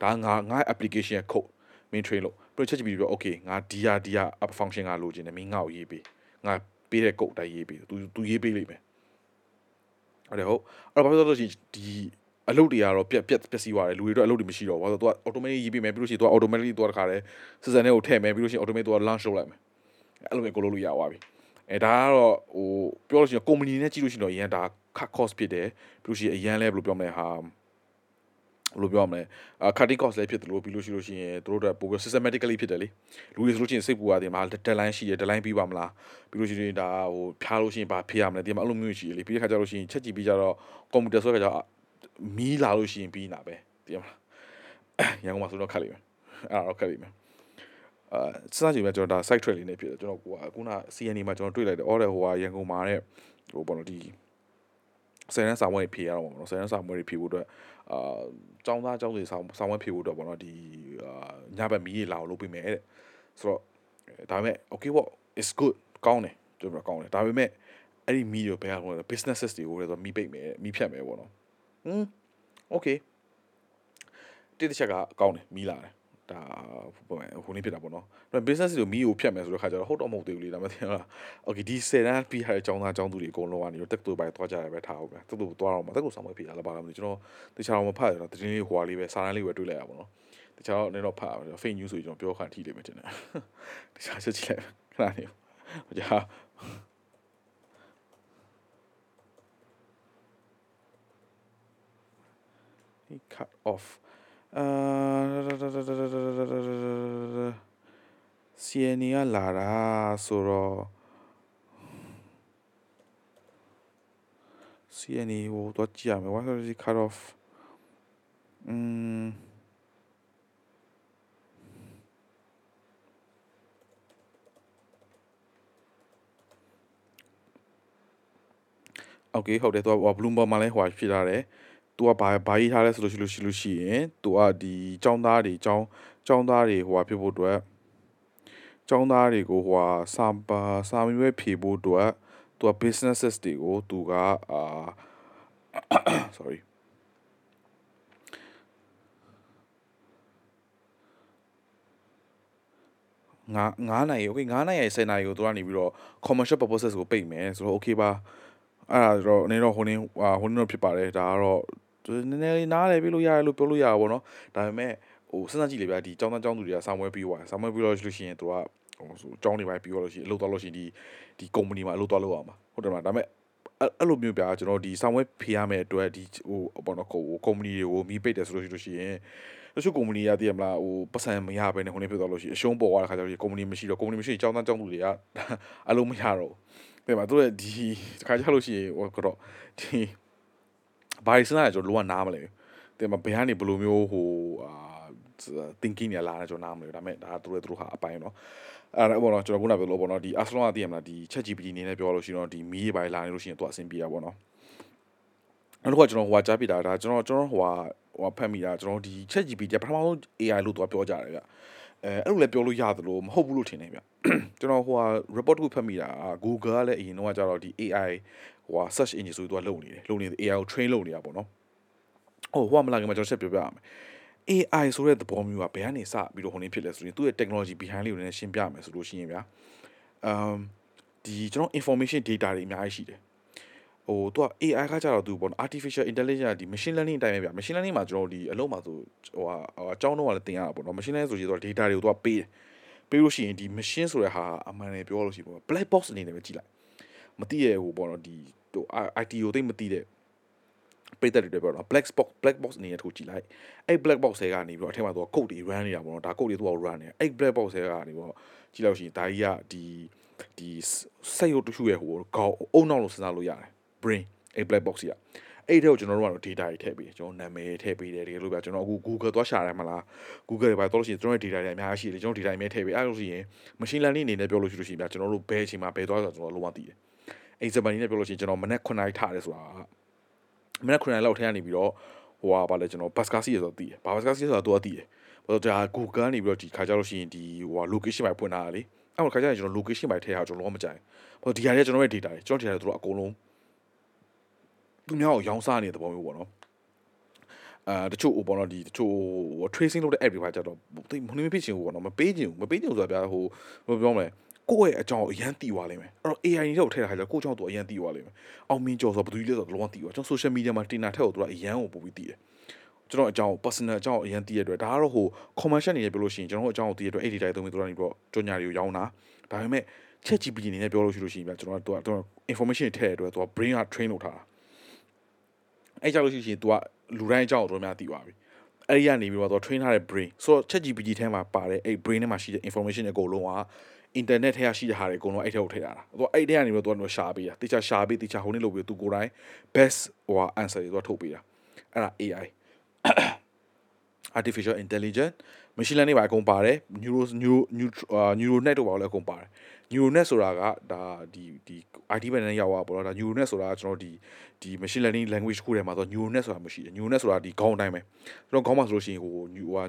ဒါငါငါ application ရဲ့ code မင်း train လုပ်ပြီးတော့ ChatGPT ပြော okay ငါဒီဟာဒီဟာ app function ကလိုချင်တယ်မင်းငါ့ကိုရေးပေးငါပေးတဲ့ code တိုင်းရေးပေးသူသူရေးပေးလိမ့်မယ်ဟုတ်တယ်ဟုတ်အဲ့တော့ဘာဖြစ်လို့လဲဆိုရင်ဒီအလုပ်တွေကတော့ပြက်ပြက်ပျက်စီးသွားတယ်လူတွေတော့အလုပ်တွေမရှိတော့ဘူးဘာလို့သူက automatic ရေးပေးမယ်ပြီးလို့ရှိရင်သူက automatically သူကတခါတည်းစစံနဲ့ကိုထည့်မယ်ပြီးလို့ရှိရင် automatic သူက launch လုပ်လိုက်မယ်အဲ့လိုပဲကိုလုပ်လို့ရသွားပြီအဲဒါကတော့ဟိုပြောလို့ရှိရင် company နဲ့ကြည့်လို့ရှိရင်တော့အရင်ဒါ cut cost ဖြစ်တယ်ပြီးလို့ရှိရင်အရင်လဲဘယ်လိုပြောမလဲဟာ ဘယ်လိုပြောမလဲအာ cutting cost လည်းဖြစ်တယ်လို့ပြီးလို့ရှိလို့ရှိရင်တို့တို့ပိုပြီး systematically ဖြစ်တယ်လေလူတွေဆိုလို့ရှိရင်စိတ်ပူရတယ်မှာ deadline ရှိတယ် deadline ပြီးပါမလားပြီးလို့ရှိရင်ဒါဟိုဖြားလို့ရှိရင်ဘာဖြစ်ရမလဲဒီမှာအဲ့လိုမျိုးရှိတယ်လေပြီးတဲ့ခါကျလို့ရှိရင်ချက်ကြည့်ပြီးကြတော့ computer ဆိုတဲ့ခါကျမီးလာလို့ရှိရင်ပြီးနေတာပဲဒီမှာရန်ကုန်မှာဆိုတော့ခက်လိမ့်မယ်အဲ့ဒါတော့ခက်လိမ့်မယ်အာစစကြည့်မဲ့ကျွန်တော်ဒါ site trail လေးနဲ့ဖြစ်တယ်ကျွန်တော်ကိုကခုန CNA မှာကျွန်တော်တွေ့လိုက်တယ်အော်တဲ့ဟိုဟာရန်ကုန်မှာတဲ့ဟိုဘောနော်ဒီဆယ်ရန်စာမွေးဖြေရတော့မှာပေါ့နော်ဆယ်ရန်စာမွေးဖြေဖို့အတွက် အာចောင်းသားចောင်းစီဆောင်ဆောင်ဝဲဖြေဖို့အတွက်ပေါ့နော်ဒီအာညဘက်မီးရေလာအောင်လုပ်ပေးမယ်တဲ့ဆိုတော့ဒါပေမဲ့ okay what is good ကောင်းတယ်ကျွန်တော်ကောင်းတယ်ဒါပေမဲ့အဲ့ဒီမီးကိုဘယ်ဟာလဲ businesses တွေကိုလည်းဆိုမီးပိတ်မယ်မီးဖြတ်မယ်ပေါ့နော်ဟွန်း okay တိတစ်ချက်ကကောင်းတယ်မီးလာတယ် ဒါဟိုဟိုနေဖြစ်တာပေါ့နော်ဒါ business တွေမီးကိုဖြတ်မယ်ဆိုတော့ခါကျတော့ဟုတ်တော့မဟုတ်သေးဘူးလေဒါမှမသိဘူးလား okay ဒီ10တန်းပြီးရတဲ့အကြောင်းသားအကြောင်းသူတွေအကုန်လုံးကနေတော့တက်တူပိုင်းသွားကြရပဲထားအောင်ပဲတက်တူသွားတော့မှာတက်တူဆောင်မဖြစ်ရလားပါလားမသိကျွန်တော်တခြားတော့မဖတ်ရတော့တင်းလေးဟွာလေးပဲစာတန်းလေးပဲတွေ့လိုက်ရပါတော့တခြားတော့လည်းတော့ဖတ်ရ fake news ဆိုကျွန်တော်ပြောခါထိလိမ့်မယ်တင်တယ်တခြားချက်ကြည့်လိုက်ခဏနေဟိုကြာ he cut off အာ CNA ကလာတာဆိုတော့ CNA ဟိုတော့ကြည့်ရမယ် why does he cut off อืม โอเคဟုတ်တယ်သူက Bloomberg မှာလည်းဟိုဖြစ်ထားတယ် သူကဘာဘာရေးထားလဲဆိုလို့ရှိလို့ရှိလို့ရှိရင်သူကဒီចောင်းသားတွေចောင်းចောင်းသားတွေဟိုဟာဖြစ်ဖို့အတွက်ចောင်းသားတွေကိုဟိုဟာစာပါစာမွေးဖြေဖို့အတွက်သူက businesses တွေကိုသူကအာ sorry ငါ9နိုင် okay 9နိုင်ရဲ့10နိုင်ကိုသူကနေပြီးတော့ commercial purposes ကိုပိတ်မယ်ဆိုတော့ okay ပါအဲ့ဒါတော့အနေတော့ဟိုနေဟိုနေတော့ဖြစ်ပါတယ်ဒါကတော့ နည်းနည်းလေးနားလည်းပြလို့ရတယ်လို့ပြောလို့ရတာပေါ့နော်ဒါပေမဲ့ဟိုစဉ်းစားကြည့်လေဗျာဒီចောင်းသားចောင်းသူတွေကစာမွဲပြီးသွားတယ်စာမွဲပြီးတော့လို့ရှိရင်သူကဟိုဆိုចောင်းတွေပိုင်းပြီးတော့လို့ရှိရင်အလုပ်သွားလို့ရှိရင်ဒီဒီ company မှာအလုပ်သွားလုပ်အောင်ပါဟုတ်တယ်မလားဒါပေမဲ့အဲ့လိုမျိုးပြကျွန်တော်ဒီစာမွဲဖေးရမယ့်အတွက်ဒီဟိုဘောနော်ကို company တွေကိုမီးပိတ်တယ်ဆိုလို့ရှိလို့ရှိရင်တချို့ company ရတည်ရမလားဟိုပတ်စံမရဘဲနဲ့ဟိုနေဖြစ်သွားလို့ရှိရင်အရှုံးပေါ်သွားတဲ့ခါကျတော့ company မရှိတော့ company မရှိရင်ចောင်းသားចောင်းသူတွေကအလုံးမရတော့တဲ့မှာသူတို့ဒီတခါကျလို့ရှိရင်ဟိုကတော့ဒီ ဘာတွေစဉ်းစားလဲကျွန်တော်လောကနားမလဲတင်မဘယ်ကနေဘယ်လိုမျိုးဟိုအာ thinking ရလာတယ်ကျွန်တော်နားမလဲဒါပေမဲ့ဒါသူတို့သူတို့ဟာအပိုင်းတော့အဲ့ဘောနော်ကျွန်တော်ခုနပြောလို့ဘောနော်ဒီ Arsenal ကသိရမလားဒီ ChatGPT နေနဲ့ပြောလို့ရှိရင်တော့ဒီမီးတွေဘာတွေလာနေလို့ရှိရင်သူအဆင်ပြေတာဘောနော်နောက်တစ်ခါကျွန်တော်ဟိုကကြားပြတာဒါကျွန်တော်ကျွန်တော်ဟိုကဟိုဖတ်မိတာကျွန်တော်ဒီ ChatGPT ပထမဆုံး AI လို့သူကပြောကြတယ်ဗျအဲအဲ့လိုလည်းပြောလို့ရတယ်လို့မဟုတ်ဘူးလို့ထင်နေဗျကျွန်တော်ဟိုဟာ report တစ်ခုဖတ်မိတာ Google ကလည်းအရင်တော့ကျတော့ဒီ AI ဟိုဟာ search engine ဆိုပြီးသူကလုပ်နေတယ်လုပ်နေတယ် AI ကို train လုပ်နေတာပေါ့နော်ဟိုဟိုကမလာခင်မှာကျွန်တော်ဆက်ပြောပြရမယ် AI ဆိုတဲ့သဘောမျိုးကဘယ်ကနေစပြီးတော့ဟိုနေဖြစ်လဲဆိုရင်သူ့ရဲ့ technology behind လေးကိုလည်းရှင်းပြမယ်ဆိုလို့ရှိရင်ဗျာ um ဒီကျွန်တော် information data တွေအများကြီးရှိတယ်ဟိုသူက AI ကကြတော့သူပေါ့နော် artificial intelligence ဒီ machine learning အတိုင်းပဲဗျ machine learning မှာကျွန်တော်ဒီအလုံးမှာဆိုဟိုဟာအကြောင်းတော့လည်းသင်ရတာပေါ့နော် machine learning ဆိုရင်သူက data တွေကိုသူကပေးတယ်ပေးလို့ရှိရင်ဒီ machine ဆိုတဲ့ဟာအမှန်တည်းပြောလို့ရှိရင်ပေါ့ black box အနေနဲ့ပဲကြည့်လိုက်မသိရဟိုပေါ့နော်ဒီ ဟို IT ကိုသိမသိတဲ့ပိတ်သက်တွေပြောတော့ black box black box အနေနဲ့ထိုးကြည့်လိုက်အဲ့ black box တွေကနေပြီးတော့အထက်မှာသူက code တွေ run နေတာပေါ့နော်ဒါ code တွေသူက run နေတာအဲ့ black box တွေကနေပြီးတော့ကြည့်လို့ရှိရင်ဒါကြီးကဒီဒီစိတ်ရုပ်တစ်ခုရဲ့ဟိုခေါင်းအုံနောက်လို့စဉ်းစားလို့ရတယ် brain အဲ့ black box ကြီးကအဲ့တဲ့ကိုကျွန်တော်တို့ကတော့ data တွေထည့်ပေးကျွန်တော်နာမည်ထည့်ပေးတယ်တကယ်လို့ပြကျွန်တော်အခု Google သွားရှာတယ်မလား Google တွေပါတော့လို့ရှိရင်ကျွန်တော်ရဲ့ data တွေအများကြီးရှိတယ်ကျွန်တော် data တွေအများထည့်ပေးအဲ့လိုရှိရင် machine learning အနေနဲ့ပြောလို့ရှိလို့ရှိရင်ဗျကျွန်တော်တို့ဘယ်အချိန်မှာဘယ်သွားဆိုတော့ကျွန်တော်လုံးဝသိတယ် အဲ့စပန်နေနဲ့ပြောလို့ရှိရင်ကျွန်တော်မနေ့9နာရီထားတယ်ဆိုတာမနေ့9နာရီလောက်ထဲကနေပြီးတော့ဟိုဟာဗာလဲကျွန်တော်ဘတ်စကားစီရဆိုတော့သိတယ်ဘာဘတ်စကားစီဆိုတာတော့သိတယ်ဘာလို့ဒါ Google နေပြီးတော့ဒီခါကြလို့ရှိရင်ဒီဟိုဟာ location ပိုင်းဖွင့်ထားတာလေအဲ့တော့ခါကြရင်ကျွန်တော် location ပိုင်းထည့်ရအောင်ကျွန်တော်လုံးဝမကြိုက်ဘူးဘာလို့ဒီဟာတွေကကျွန်တော်ရဲ့ data တွေကျွန်တော် data တွေတို့အကုန်လုံးသူများကိုရောင်းစားနေတဲ့သဘောမျိုးပေါ့နော်အာတချို့ဟိုပေါ့နော်ဒီတချို့ဟို tracing လုပ်တဲ့ app တွေပါကြတော့တိတ်မနှိမဖြစ်ချင်ဘူးပေါ့နော်မပေးချင်ဘူးမပေးချင်ဘူးဆိုတာဗျာဟိုဘယ်လိုပြောမလဲ ကိုယ့်ရဲ့အကြောင်းအရန်တီးသွားလိမ့်မယ်အဲ့တော့ AI တွေတော့ထည့်ထားကြကိုယ့်အကြောင်းသူအရန်တီးသွားလိမ့်မယ်အောင်မင်းကျော်ဆိုဘယ်သူကြီးလဲဆိုတော့လုံးဝတီးသွားကျွန်တော် social media မှာတင်တာထက်ကိုသူကအရန်ကိုပို့ပြီးတီးတယ်ကျွန်တော်အကြောင်း personal အကြောင်းအရင်တည်ရတဲ့အတွက်ဒါကတော့ဟို commercial နေရပြောလို့ရှိရင်ကျွန်တော်အကြောင်းကိုတည်ရတဲ့အတွက်အဲ့ဒီတိုင်းသုံးပြီးသူတို့ကနေပြီးတော့ကြော်ညာတွေကိုရောင်းတာဒါပေမဲ့ Chat GPT အနေနဲ့ပြောလို့ရှိလို့ရှိရင်ဗျကျွန်တော်ကသူက information ထည့်ရတဲ့အတွက်သူက brain က train လုပ်ထားတာအဲ့ကြောင့်လို့ရှိရင် तू ကလူတိုင်းအကြောင်းတော်များသိသွားပြီအဲ့ဒီကနေပြီးတော့ तू train ထားတဲ့ brain ဆိုတော့ chat GPT ထဲမှာပါတဲ့အဲ့ brain ထဲမှာရှိတဲ့ information တွေအကုန်လုံးက အင်တာနက်ထဲကရှိတဲ့ဟာတွေအကုန်လုံးအဲ့ထဲကိုထည့်ထားတာသူကအဲ့ထဲကနေပြီးတော့သူကရှာပေးတာတေချာရှာပေးတေချာဟိုနေ့လုပ်ပြီးသူကိုယ်တိုင် best ဟို answer တွေသူကထုတ်ပေးတာအဲ့ဒါ AI artificial intelligence machine learning ပါအကုန်ပါတယ် neuro neuro neuro net တို့ပါလည်းအကုန်ပါတယ် neuronet ဆိုတာကဒါဒီဒီ IT ဘက်နဲ့ရောက်သွားပေါ့နော်ဒါ neuronet ဆိုတာကကျွန်တော်ဒီဒီ machine learning language ခုထဲမှာဆို neuronet ဆိုတာမရှိတယ် neuronet ဆိုတာဒီခေါင်းအတိုင်းပဲကျွန်တော်ခေါင်းမှာဆိုလို့ရှိရင်ဟိုဟို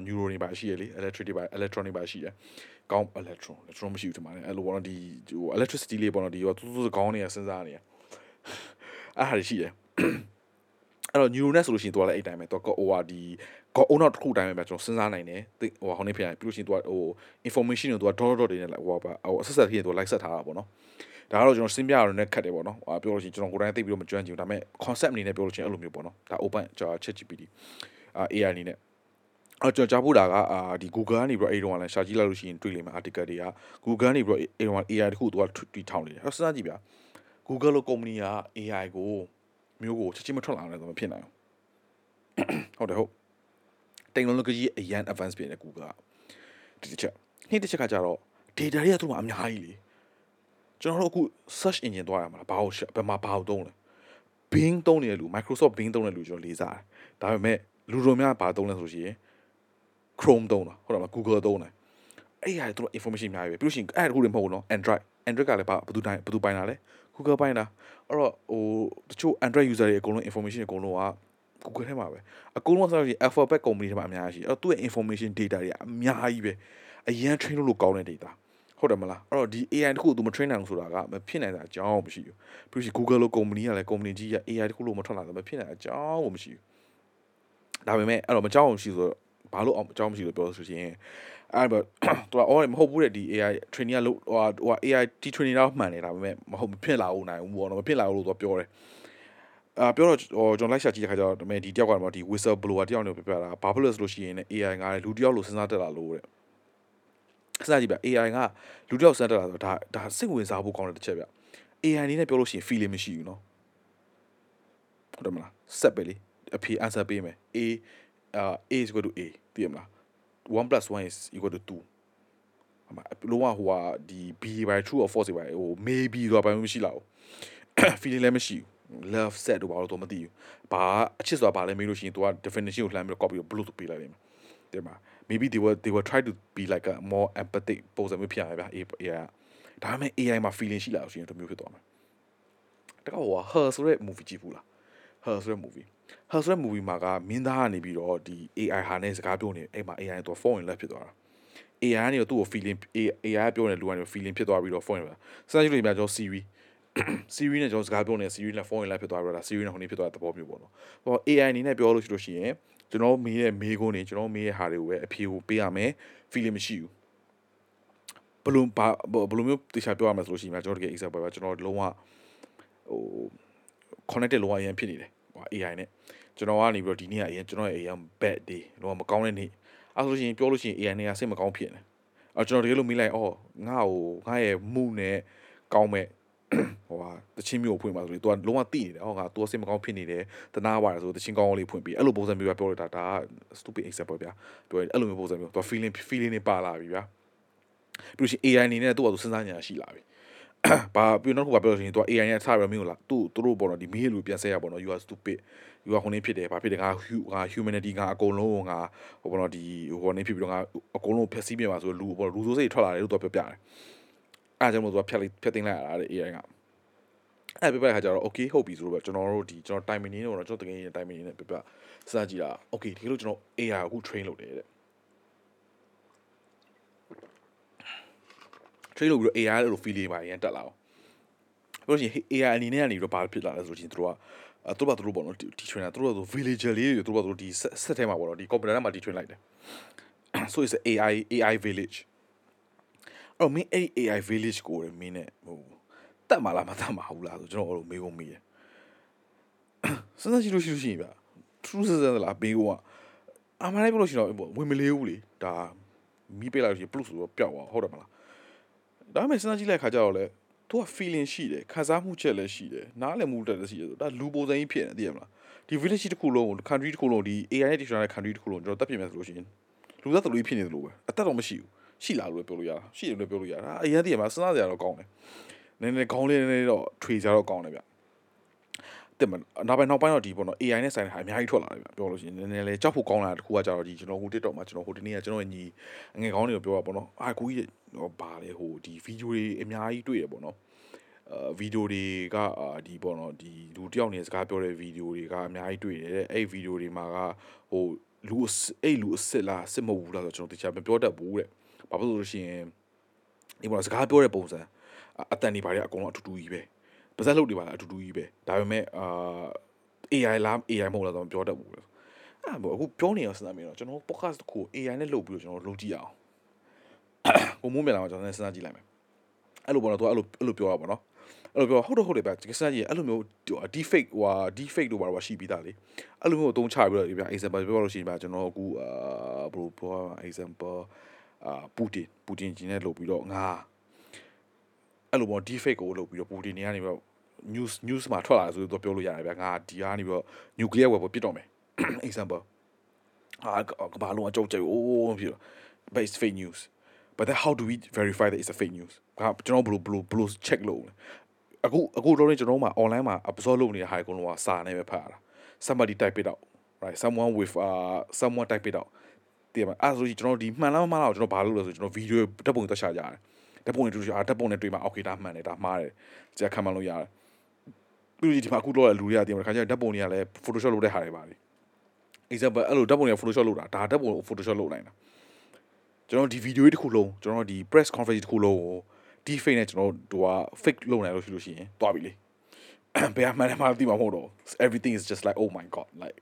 neuro တွေပါရှိရလေ electric တွေပါ electron တွေပါရှိတယ်ခေါင်း electron electron မရှိဘူးဒီမှာလေအဲ့လိုပေါ့နော်ဒီဟို electricity လေးပေါ့နော်ဒီဟိုတူတူခေါင်းတွေကစဉ်းစားနေရအဲ့ဟာရှိတယ် အဲ့တော့ neuronet ဆိုလို့ရှိရင်သူကလည်းအဲ့တိုင်းပဲသူကဟိုဟာဒီကောအုံနောက်တစ်ခုတိုင်းပဲကျွန်တော်စဉ်းစားနိုင်တယ်ဟိုဟောနေဖြစ်ရင်ပြီးလို့ရှိရင်သူကဟို information ကိုသူက dot dot တွေနဲ့ဟိုပါဟိုအဆက်ဆက်ဖြစ်ရင်သူက like ဆက်ထားတာပေါ့နော်ဒါကတော့ကျွန်တော်စဉ်းပြရတော့လည်းခက်တယ်ပေါ့နော်ဟိုပြောလို့ရှိရင်ကျွန်တော်ကိုယ်တိုင်သိပြီးတော့မကျွမ်းကျင်ဘူးဒါပေမဲ့ concept အနေနဲ့ပြောလို့ရှိရင်အဲ့လိုမျိုးပေါ့နော်ဒါ open ကျွန်တော် chat GPT အာ AI အနေနဲ့အော်ကျွန်တော်ကြားဖို့တာကအာဒီ Google ကနေပြီးတော့အဲ့တုန်းကလည်းရှာကြည့်လိုက်လို့ရှိရင်တွေ့လိမ့်မယ် article တွေက Google ကနေပြီးတော့အဲ့တုန်းက AI တခုသူကတီထောင်နေတယ်အဲ့စဉ်းစားကြည့်ဗျာ Google လို့ company က AI ကို မျိုးကိုချက်ချင်းမထွက်လာနိုင်တော့မဖြစ်နိုင်ဘူးဟုတ်တယ်ဟုတ် technology အရန် advance ဖြစ်နေ Google ကဒီတစ်ချက်နေ့တစ်ချက်ကကြတော့ data တွေကသူ့မှာအများကြီးလေကျွန်တော်တို့အခု search engine သွားရမှာဘာလို့ဘယ်မှာဘာလို့သုံးလဲ Bing သုံးနေတဲ့လူ Microsoft Bing သုံးတဲ့လူကျွန်တော်လေးစားတယ်ဒါပေမဲ့လူတော်များဘာသုံးလဲဆိုရှင် Chrome သုံးတာဟုတ်တယ်မလား Google သုံးတယ်အဲ့ဟာတို့ information အများကြီးပဲပြီးလို့ရှိရင်အဲ့ဒါတခုတည်းမဟုတ်ဘူးနော် Android Android ကလည်းဘာဘယ်သူတိုင်းဘယ်သူပိုင်တာလဲ Google ပိုင်တာအဲ့တော့ဟိုတချို့ Android user တွေအကုန်လုံး information အကုန်လုံးက Google ထဲမှာပဲအကုန်လုံးဆိုရင် Alphabet company ထဲမှာအများကြီးအဲ့တော့သူ့ရဲ့ information data တွေအများကြီးပဲအရန် train လုပ်လို့ကောင်းတဲ့ data ဟုတ်တယ်မလားအဲ့တော့ဒီ AI တခုသူမ train နိုင်ဘူးဆိုတာကမဖြစ်နိုင်တာအကြောင်းမရှိဘူးပြီးလို့ Google လို့ company ကလည်း company ကြီးက AI တခုလို့မထွက်လာတာမဖြစ်နိုင်အကြောင်းမရှိဘူးဒါပေမဲ့အဲ့တော့မကြောက်အောင်ရှိဆိုတော့ဘာလို့အောင်အကြောင်းမရှိလို့ပြောဆိုရှင် အဲ့ဘသူကအော်မဟုတ်ဘူးတဲ့ဒီ AI training ကလို့ဟိုဟို AI ဒီ training တော့မှန်နေတာဒါပေမဲ့မဟုတ်မဖြစ်လာဘူးနိုင်ဘူးပေါ့နော်မဖြစ်လာဘူးလို့သူကပြောတယ်အာပြောတော့ဟိုကျွန်တော်လိုက်ရှာကြည့်တဲ့ခါကျတော့ဒါပေမဲ့ဒီတယောက်ကတော့ဒီ whistle blower တယောက်နေပြောပြတာဘာဖြစ်လို့ဆိုလို့ရှိရင် AI ကလည်းလူတယောက်လိုစဉ်းစားတက်လာလို့တဲ့စဉ်းစားကြည့်ဗျ AI ကလူတယောက်စဉ်းစားတက်လာဆိုတော့ဒါဒါစိတ်ဝင်စားဖို့ကောင်းတဲ့တစ်ချက်ဗျ AI နေနဲ့ပြောလို့ရှိရင် feeling မရှိဘူးနော်ဟုတ်တယ်မလားဆက်ပဲလေအဖြေ answer ပေးမယ် A အာ A is equal to A သိရမလား 1 plus 1 is equal to 2အမလုံးဝဟိုဟာဒီ B by true or false ပဲဟို maybe တော့ဘာမှမရှိလာဘူး feeling လည်းမရှိဘူး love set တို့ဘာလို့တော့မသိဘူးဘာအချစ်ဆိုတာဘာလဲမေးလို့ရှိရင် तू က definition ကိုလှမ်းပြီးတော့ copy ပြီး blue ပေးလိုက်လိမ့်မယ်တဲ့မှာ maybe they were they were try to be like a more empathic ပုံစံမျိုးဖြစ်ရမှာဗျာ AI ဒါပေမဲ့ AI မှာ feeling ရှိလာလို့ရှိရင်တမျိုးဖြစ်သွားမှာတကောဟို her ဆိုတဲ့ movie ကြည့်ဘူးလား her ဆိုတဲ့ movie her ဆိုတဲ့ movie မှာကမင်းသားကနေပြီးတော့ဒီ AI ဟာနဲ့စကားပြောနေအဲ့မှာ AI တော့ fall in love ဖြစ်သွားတာ AI ကနေတော့သူ့ကို feeling AI ပြောနေတဲ့လူကနေ feeling ဖြစ်သွားပြီးတော့ fall in love စမ်းကြည့်လို့များကျွန်တော် Siri Siri နဲ့ကျွန်တော်စကားပြောနေတဲ့ Siri နဲ့ fall in love ဖြစ်သွားပြီးတော့ Siri နဲ့ဟိုနေ့ဖြစ်သွားတဲ့သဘောမျိုးပေါ့နော်ဟော AI အနေနဲ့ပြောလို့ရှိလို့ရှိရင်ကျွန်တော်မေးတဲ့မေးခွန်းတွေကျွန်တော်မေးတဲ့ဟာတွေကိုပဲအဖြေကိုပေးရမယ် feeling မရှိဘူးဘယ်လိုဘာဘယ်လိုမျိုးတေချာပြောရမလဲဆိုလို့ရှိရင်ကျွန်တော်တကယ် example ပဲကျွန်တော်လုံးဝဟို connected လုံးဝအရင်ဖြစ်နေတယ် ဟို AI နဲ့ကျွန်တော်ကနေပြီးတော့ဒီနေ့ကအရင်ကျွန်တော်ရဲ့အရင် bad day လုံးဝမကောင်းတဲ့နေ့အဲဆိုရှင်ပြောလို့ရှိရင် AI နဲ့ကစိတ်မကောင်းဖြစ်နေအဲကျွန်တော်တကယ်လို့မိလိုက်အော်ငါ့ကိုငါ့ရဲ့မှုနဲ့ကောင်းမဲ့ဟိုဟာတချင်းမျိုးဖွင့်ပါဆိုလေ तू ကလုံးဝတိနေတယ်ဟောငါ तू စိတ်မကောင်းဖြစ်နေတယ်တနာပါတယ်ဆိုတချင်းကောင်းလေးဖွင့်ပြီးအဲ့လိုပုံစံမျိုးပဲပြောလို့ဒါဒါ stupid example ဗျာပြောအဲ့လိုမျိုးပုံစံမျိုး तू feeling feeling နေပါလာပြီဗျာပြီးလို့ရှိရင် AI အနေနဲ့သူ့ဘာသူစဉ်းစားညာရှိလာပြီ ဘာပြီးနောက်တစ်ခုကပြောလို့ရှိရင် तू AI နဲ့ထားရမင်းကိုလားသူ့သူတို့ပေါ့နော်ဒီမေးလူပြန်ဆက်ရပေါ့နော် you are stupid you are ဟိုနေဖြစ်တယ်ဘာဖြစ်တယ်ငါငါ humanity ငါအကုန်လုံးငါဟိုပေါ့နော်ဒီဟိုနေဖြစ်ပြီးတော့ငါအကုန်လုံးဖျက်ဆီးမြင်ပါဆိုလူပေါ့လူဆိုးစိတ်ထွက်လာတယ်လို့ तू ပြောပြတယ်အားကြောင့်မို့ तू ဖြတ်လိုက်ဖြတ်သိမ်းလိုက်ရတာတဲ့ AI ကအဲ့ပြပြခါကျတော့ okay ဟုတ်ပြီဆိုတော့ကျွန်တော်တို့ဒီကျွန်တော် timing နေတော့ကျွန်တော်တကယ်ရင် timing နေနဲ့ပြပြစကြည့်တာ okay ဒီလိုကျွန်တော် AI ကိုအခု train လုပ်တယ်တဲ့ train လုပ်ပြီးတော့ AI လို့ feeling ပါရင်တက်လာအောင်ပြောရင် AI အနေနဲ့ကနေပြီးတော့ဘာဖြစ်လာလဲဆိုရင်တို့ကအဲတို့ဘာတို့ပေါ့နော်ဒီ trainer တို့က villager လေးတွေတို့ဘာတို့ဒီ set ထဲမှာပေါ့နော်ဒီ computer ထဲမှာဒီ train လိုက်တယ် so it's a AI AI village အဲ့တော့မင်းအဲ့ AI village ကိုရမင်းနဲ့ဟိုတတ်မှာလားမတတ်မှာဘူးလားဆိုကျွန်တော်တို့မေးဖို့မေးတယ်စဉ်းစားကြည့်လို့ရှိလို့ရှိရင်ဗျ true စဉ်းစားလားဘေးကအမှန်တည်းပြောလို့ရှိရင်တော့ဝင်မလေးဘူးလေဒါမီးပေးလိုက်လို့ရှိရင် plus ဆိုတော့ပျောက်သွားဟုတ်တယ်မလား ဒါပေမဲ့စဉ်းစားကြည့်လိုက်ခါကြတော့လေသူက feeling ရှိတယ်ခံစားမှုချက်လည်းရှိတယ်နားလည်မှုတက်လည်းရှိတယ်ဆိုဒါလူပုံစံကြီးဖြစ်နေသိရမလားဒီ village တစ်ခုလုံးကို country တစ်ခုလုံးဒီ AI နဲ့ digital နဲ့ country တစ်ခုလုံးကျွန်တော်တက်ပြမယ်ဆိုလို့ရှိရင်လူသက်တလူကြီးဖြစ်နေတယ်လို့ပဲအသက်တော့မရှိဘူးရှိလာလို့ပြောလို့ရတာရှိတယ်လို့ပြောလို့ရတာအရင်တည်းကမှစဉ်းစားကြရတော့ကောင်းတယ်နည်းနည်းခေါင်းလေးနည်းနည်းတော့ထွေကြတော့ကောင်းတယ်ဗျ တင်မနောက်ပိုင်းနောက်ပိုင်းတော့ဒီပေါ့နော် AI နဲ့ဆိုင်တဲ့ဟာအများကြီးထွက်လာတယ်ဗျပြောလို့ရှိရင်နည်းနည်းလေးကြောက်ဖို့ကောင်းလာတာတခုကကြတော့ဒီကျွန်တော်ဟို TikTok မှာကျွန်တော်ဟိုဒီနေ့ကကျွန်တော်ညီငယ်ကောင်းတွေကိုပြောတာပေါ့နော်အာကိုကြီးဟိုဘာလဲဟိုဒီဗီဒီယိုတွေအများကြီးတွေ့ရပေါ့နော်အာဗီဒီယိုတွေကအာဒီပေါ့နော်ဒီလူတယောက်နေစကားပြောတဲ့ဗီဒီယိုတွေကအများကြီးတွေ့တယ်တဲ့အဲ့ဗီဒီယိုတွေမှာကဟိုလူအဲ့လူအစ်စ်လားစစ်မဟုတ်ဘူးလားဆိုတော့ကျွန်တော်တခြားမပြောတတ်ဘူးတဲ့ဘာဖြစ်လို့လဲဆိုရင်ဒီပေါ့စကားပြောတဲ့ပုံစံအတန်တွေဘာတွေအကုန်လုံးအတူတူကြီးပဲ ပါဇက်လုပ်တွေပါလားအတူတူကြီးပဲဒါပေမဲ့အာ AI လား AI မဟုတ်လားတော့ပြောတတ်ဘူးအဲ့ဘောအခုပြောနေရစဉ်းစားမိတော့ကျွန်တော် podcast တစ်ခု AI နဲ့လုပ်ပြီးတော့ကျွန်တော်လုပ်ကြည့်အောင်ကိုမိုးမြန်လာမှာကျွန်တော်လည်းစဉ်းစားကြည့်လိုက်မယ်အဲ့လိုပေါ့နော်သူအဲ့လိုအဲ့လိုပြောတာပေါ့နော်အဲ့လိုပြောဟုတ်တော့ဟုတ်တယ်ဗျစဉ်းစားကြည့်အဲ့လိုမျိုး deepfake ဟို deepfake တို့ဘာလို့ရှိပြီးသားလေအဲ့လိုမျိုးအသုံးချပြီးတော့ဗျ example ပြောလို့ရှိရင်ဗျကျွန်တော်အခုအာဘယ်လိုပြော example အာပူတင်ပူတင်ကြီးနဲ့လုပ်ပြီးတော့ငါ အဲ့လိုပေါ့ deepfake ကိုလုပ်ပြီးတော့ပူတင်နေကနေပြီးတော့ news news မှာထွက်လာတယ်ဆိုတော့ပြောလို့ရတယ်ဗျငါဒီကနေပြီးတော့ nuclear weapon ပြစ်တော့မယ် example ဟာကဘာလုံးအကြောက်ကြိုက်အိုးဖြစ်တော့ but it's fake news but then how do we verify that it's a fake news ကကျွန်တော်ဘယ်လိုဘယ်လိုဘယ်လို check လုပ်လဲအခုအခုတော့ကျွန်တော်မှာ online မှာ absorb လုပ်နေတဲ့ဟာအကုန်လုံးကစာနဲ့ပဲဖတ်ရတာ somebody type it out right someone with uh someone type it out ဒီမှာအဲ့ဆိုကျွန်တော်ဒီမှန်လားမမှန်လားကျွန်တော်ဘာလုပ်လဲဆိုကျွန်တော်ဗီဒီယိုတက်ပုံတက်ချကြတယ် တက်ပုံနဲ့တူအာတက်ပုံနဲ့တွေ့မှာ okay ဒါမှန်တယ်ဒါမှားတယ်ကြာခံမှလို့ရတယ်ပြီးဒီမှာအခုတော့လူတွေကတင်မှာခါကျဓာတ်ပုံတွေကလည်း Photoshop လုပ်တဲ့ဟာတွေပါလေ example အဲ့လိုဓာတ်ပုံတွေက Photoshop လုပ်တာဒါဓာတ်ပုံကို Photoshop လုပ်နိုင်တာကျွန်တော်ဒီ video တစ်ခုလုံးကျွန်တော်ဒီ press conference တစ်ခုလုံးကိုဒီ fake နဲ့ကျွန်တော်တို့က fake လုပ်နိုင်လို့ရှိလို့ရှိရင်တွားပြီလေဘယ်မှလည်းမသိမှာမဟုတ်တော့ everything is just like oh my god like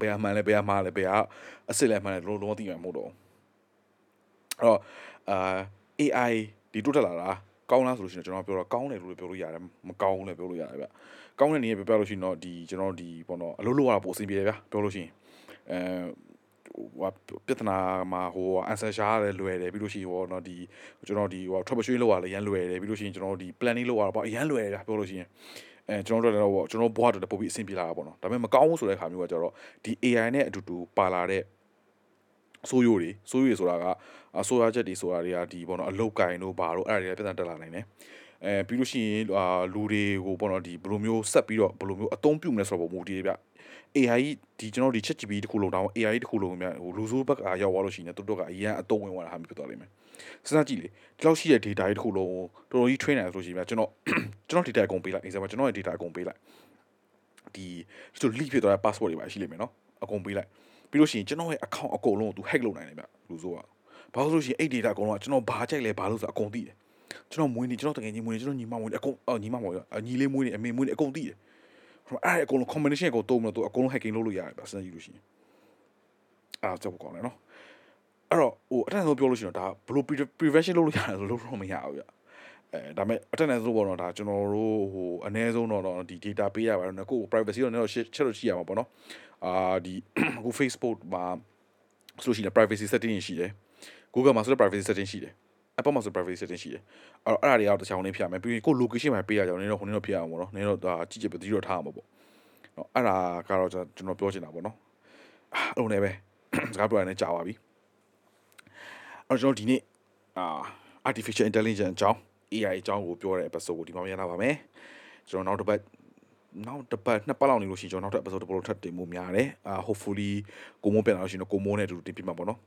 ဘယ်မှလည်းဘယ်မှလည်းဘယ်ကအစ်စ်လည်းမှလည်းလုံးလုံးသိမှာမဟုတ်တော့အဲ့တော့အာ AI ဒီတိုးတက်လာတာကောင်းလားဆိုလို့ရှိရင်ကျွန်တော်ပြောတော့ကောင်းတယ်လို့ပြောလို့ရတယ်မကောင်းဘူးလည်းပြောလို့ရတယ်ဗျကောင်းတဲ့နေရာပြောလို့ရှိရင်တော့ဒီကျွန်တော်ဒီပေါ့နော်အလုပ်လုပ်ရတာပိုအဆင်ပြေတယ်ဗျပြောလို့ရှိရင်အဲဟိုပြဿနာမှာဟို answer ရှာရတယ်လွယ်တယ်ပြီးလို့ရှိရင်ဟိုနော်ဒီကျွန်တော်ဒီဟို troubleshooting လုပ်ရလဲရန်လွယ်တယ်ပြီးလို့ရှိရင်ကျွန်တော်ဒီ planning လုပ်ရတာပေါ့အရန်လွယ်တယ်ဗျပြောလို့ရှိရင်အဲကျွန်တော်တို့တော့ကျွန်တော်ဘွားတို့ပို့ပြီးအဆင်ပြေလာတာပေါ့နော်ဒါပေမဲ့မကောင်းဘူးဆိုတဲ့ခါမျိုးကကျတော့ဒီ AI နဲ့အတူတူပါလာတဲ့ ဆိုးရိုးတွေဆိုးရိုးတွေဆိုတာကအဆိုးရချက်တွေဆိုတာတွေကဒီပေါ့နော်အလုတ်ကင်တို့ဘာတို့အဲ့ဒါတွေကပြဿနာတက်လာနိုင်တယ်အဲပြီးလို့ရှိရင်အာလူတွေကိုပေါ့နော်ဒီဘယ်လိုမျိုးဆက်ပြီးတော့ဘယ်လိုမျိုးအသုံးပြုမလဲဆိုတော့ပုံမူတည်ပြ AI ဒီကျွန်တော်ဒီ ChatGPT တခုလုံးတောင် AI တခုလုံးများဟိုလူဆိုးဘက်ကရောက်သွားလို့ရှိရင်တို့တို့ကအရင်အသုံးဝင်သွားတာဟာမျိုးဖြစ်သွားလိမ့်မယ်စဉ်းစားကြည့်လေဒီလောက်ရှိတဲ့ data တွေတခုလုံးကိုတော်တော်ကြီး train နိုင်ဆိုလို့ရှိရင်ကျွန်တော်ကျွန်တော် data အကုန်ပေးလိုက် example ကျွန်တော်ရဲ့ data အကုန်ပေးလိုက်ဒီကျွန်တော် leak ဖြစ်သွားတဲ့ password တွေပါရှိလိမ့်မယ်နော်အကုန်ပေးလိုက် ပြီးလို့ရှိရင်ကျွန်တော်ရဲ့ account အကုန်လုံးကိုသူ hack လုပ်နိုင်တယ်ဗျလူဆိုးကဘာလို့ဆိုလို့ရှိရင်အဲ့ data အကုန်လုံးကကျွန်တော်ဘာကြိုက်လဲဘာလို့ဆိုအကုန်သိတယ်ကျွန်တော်မွေးနေကျွန်တော်တကယ်ကြီးမွေးနေကျွန်တော်ညီမမွေးနေအကုန်အော်ညီမမွေးညီလေးမွေးနေအမေမွေးနေအကုန်သိတယ်ဟိုအဲ့အကုန်လုံး combination ကိုတုံးမလို့သူအကုန်လုံး hacking လုပ်လို့ရတယ်ဗျစဉ်းစားကြည့်လို့ရှိရင်အဲ့ဒါကြောက်ကောင်းတယ်နော်အဲ့တော့ဟိုအတန်းဆုံးပြောလို့ရှိရင်တော့ဒါဘယ်လို prevention လုပ်လို့ရတယ်ဆိုလို့တော့မရဘူးဗျအဲဒါပေမဲ့အတန်းနဲ့ဆိုပေါ့နော်ဒါကျွန်တော်တို့ဟိုအနည်းဆုံးတော့ဒီ data ပေးရပါတော့ကို privacy တော့လည်းချက်လို့ရှိရမှာပေါ့နော် အာဒီအခု Facebook မှာဆိုလို့ရှိရင် privacy setting ရှိတယ် Google မှာဆိုတော့ privacy setting ရှိတယ် Apple မှာဆို privacy setting ရှိတယ်အဲ့တော့အဲ့ဒါတွေကတော့တစ်ချောင်းလေးဖြတ်မယ်ပြီးရင်ကို location မှာပေးရကြအောင်နည်းတော့ဟိုနည်းတော့ဖြတ်အောင်ပေါ့နော်နည်းတော့ဒါကြည့်ကြပြီးတော့ထားအောင်ပေါ့နော်အဲ့ဒါကတော့ကျွန်တော်ပြောချင်တာပေါ့နော်အဲ့လိုနဲ့ပဲစကားပြောရနေကြာပါပြီအဲ့တော့ကျွန်တော်ဒီနေ့အာ artificial intelligence အကြောင်း AI အကြောင်းကိုပြောတဲ့ episode ကိုဒီမှာပြန်လာပါမယ်ကျွန်တော်နောက်တစ်ပတ် နောက်တစ်ပတ်နှစ်ပတ်လောက်နေလို့ရှိရင်ကျွန်တော်နောက်တစ် episode တစ်ပုတ်ထပ်တင်မှုများတယ်အာ hopefully ကိုမိုးပြန်လာလို့ရှိရင်ကိုမိုးနဲ့အတူတူတင်ပြမှာပေါ့နော်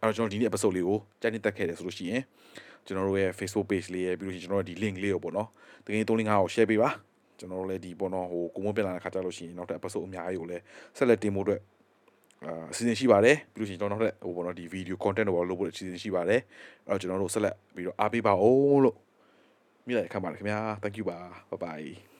အဲ့တော့ကျွန်တော်ဒီနေ့ episode လေးကိုကြိုက်နေတက်ခဲ့တယ်ဆိုလို့ရှိရင်ကျွန်တော်တို့ရဲ့ Facebook page လေးရဲ့ပြီးလို့ရှိရင်ကျွန်တော်တို့ဒီ link လေးကိုပေါ့နော်တကယ်305ကို share ပေးပါကျွန်တော်တို့လည်းဒီပေါ့နော်ဟိုကိုမိုးပြန်လာတဲ့ခါကျလို့ရှိရင်နောက်ထပ် episode အများကြီးကိုလည်းဆက်လက်တင်ဖို့အတွက်အာအစီအစဉ်ရှိပါတယ်ပြီးလို့ရှိရင်ကျွန်တော်တို့ဟိုပေါ့နော်ဒီ video content တွေလုပ်ဖို့အစီအစဉ်ရှိပါတယ်အဲ့တော့ကျွန်တော်တို့ဆက်လက်ပြီးတော့အားပေးပါအောင်လို့မြင်လိုက်ခံပါတယ်ခင်ဗျာ thank you ပါ bye bye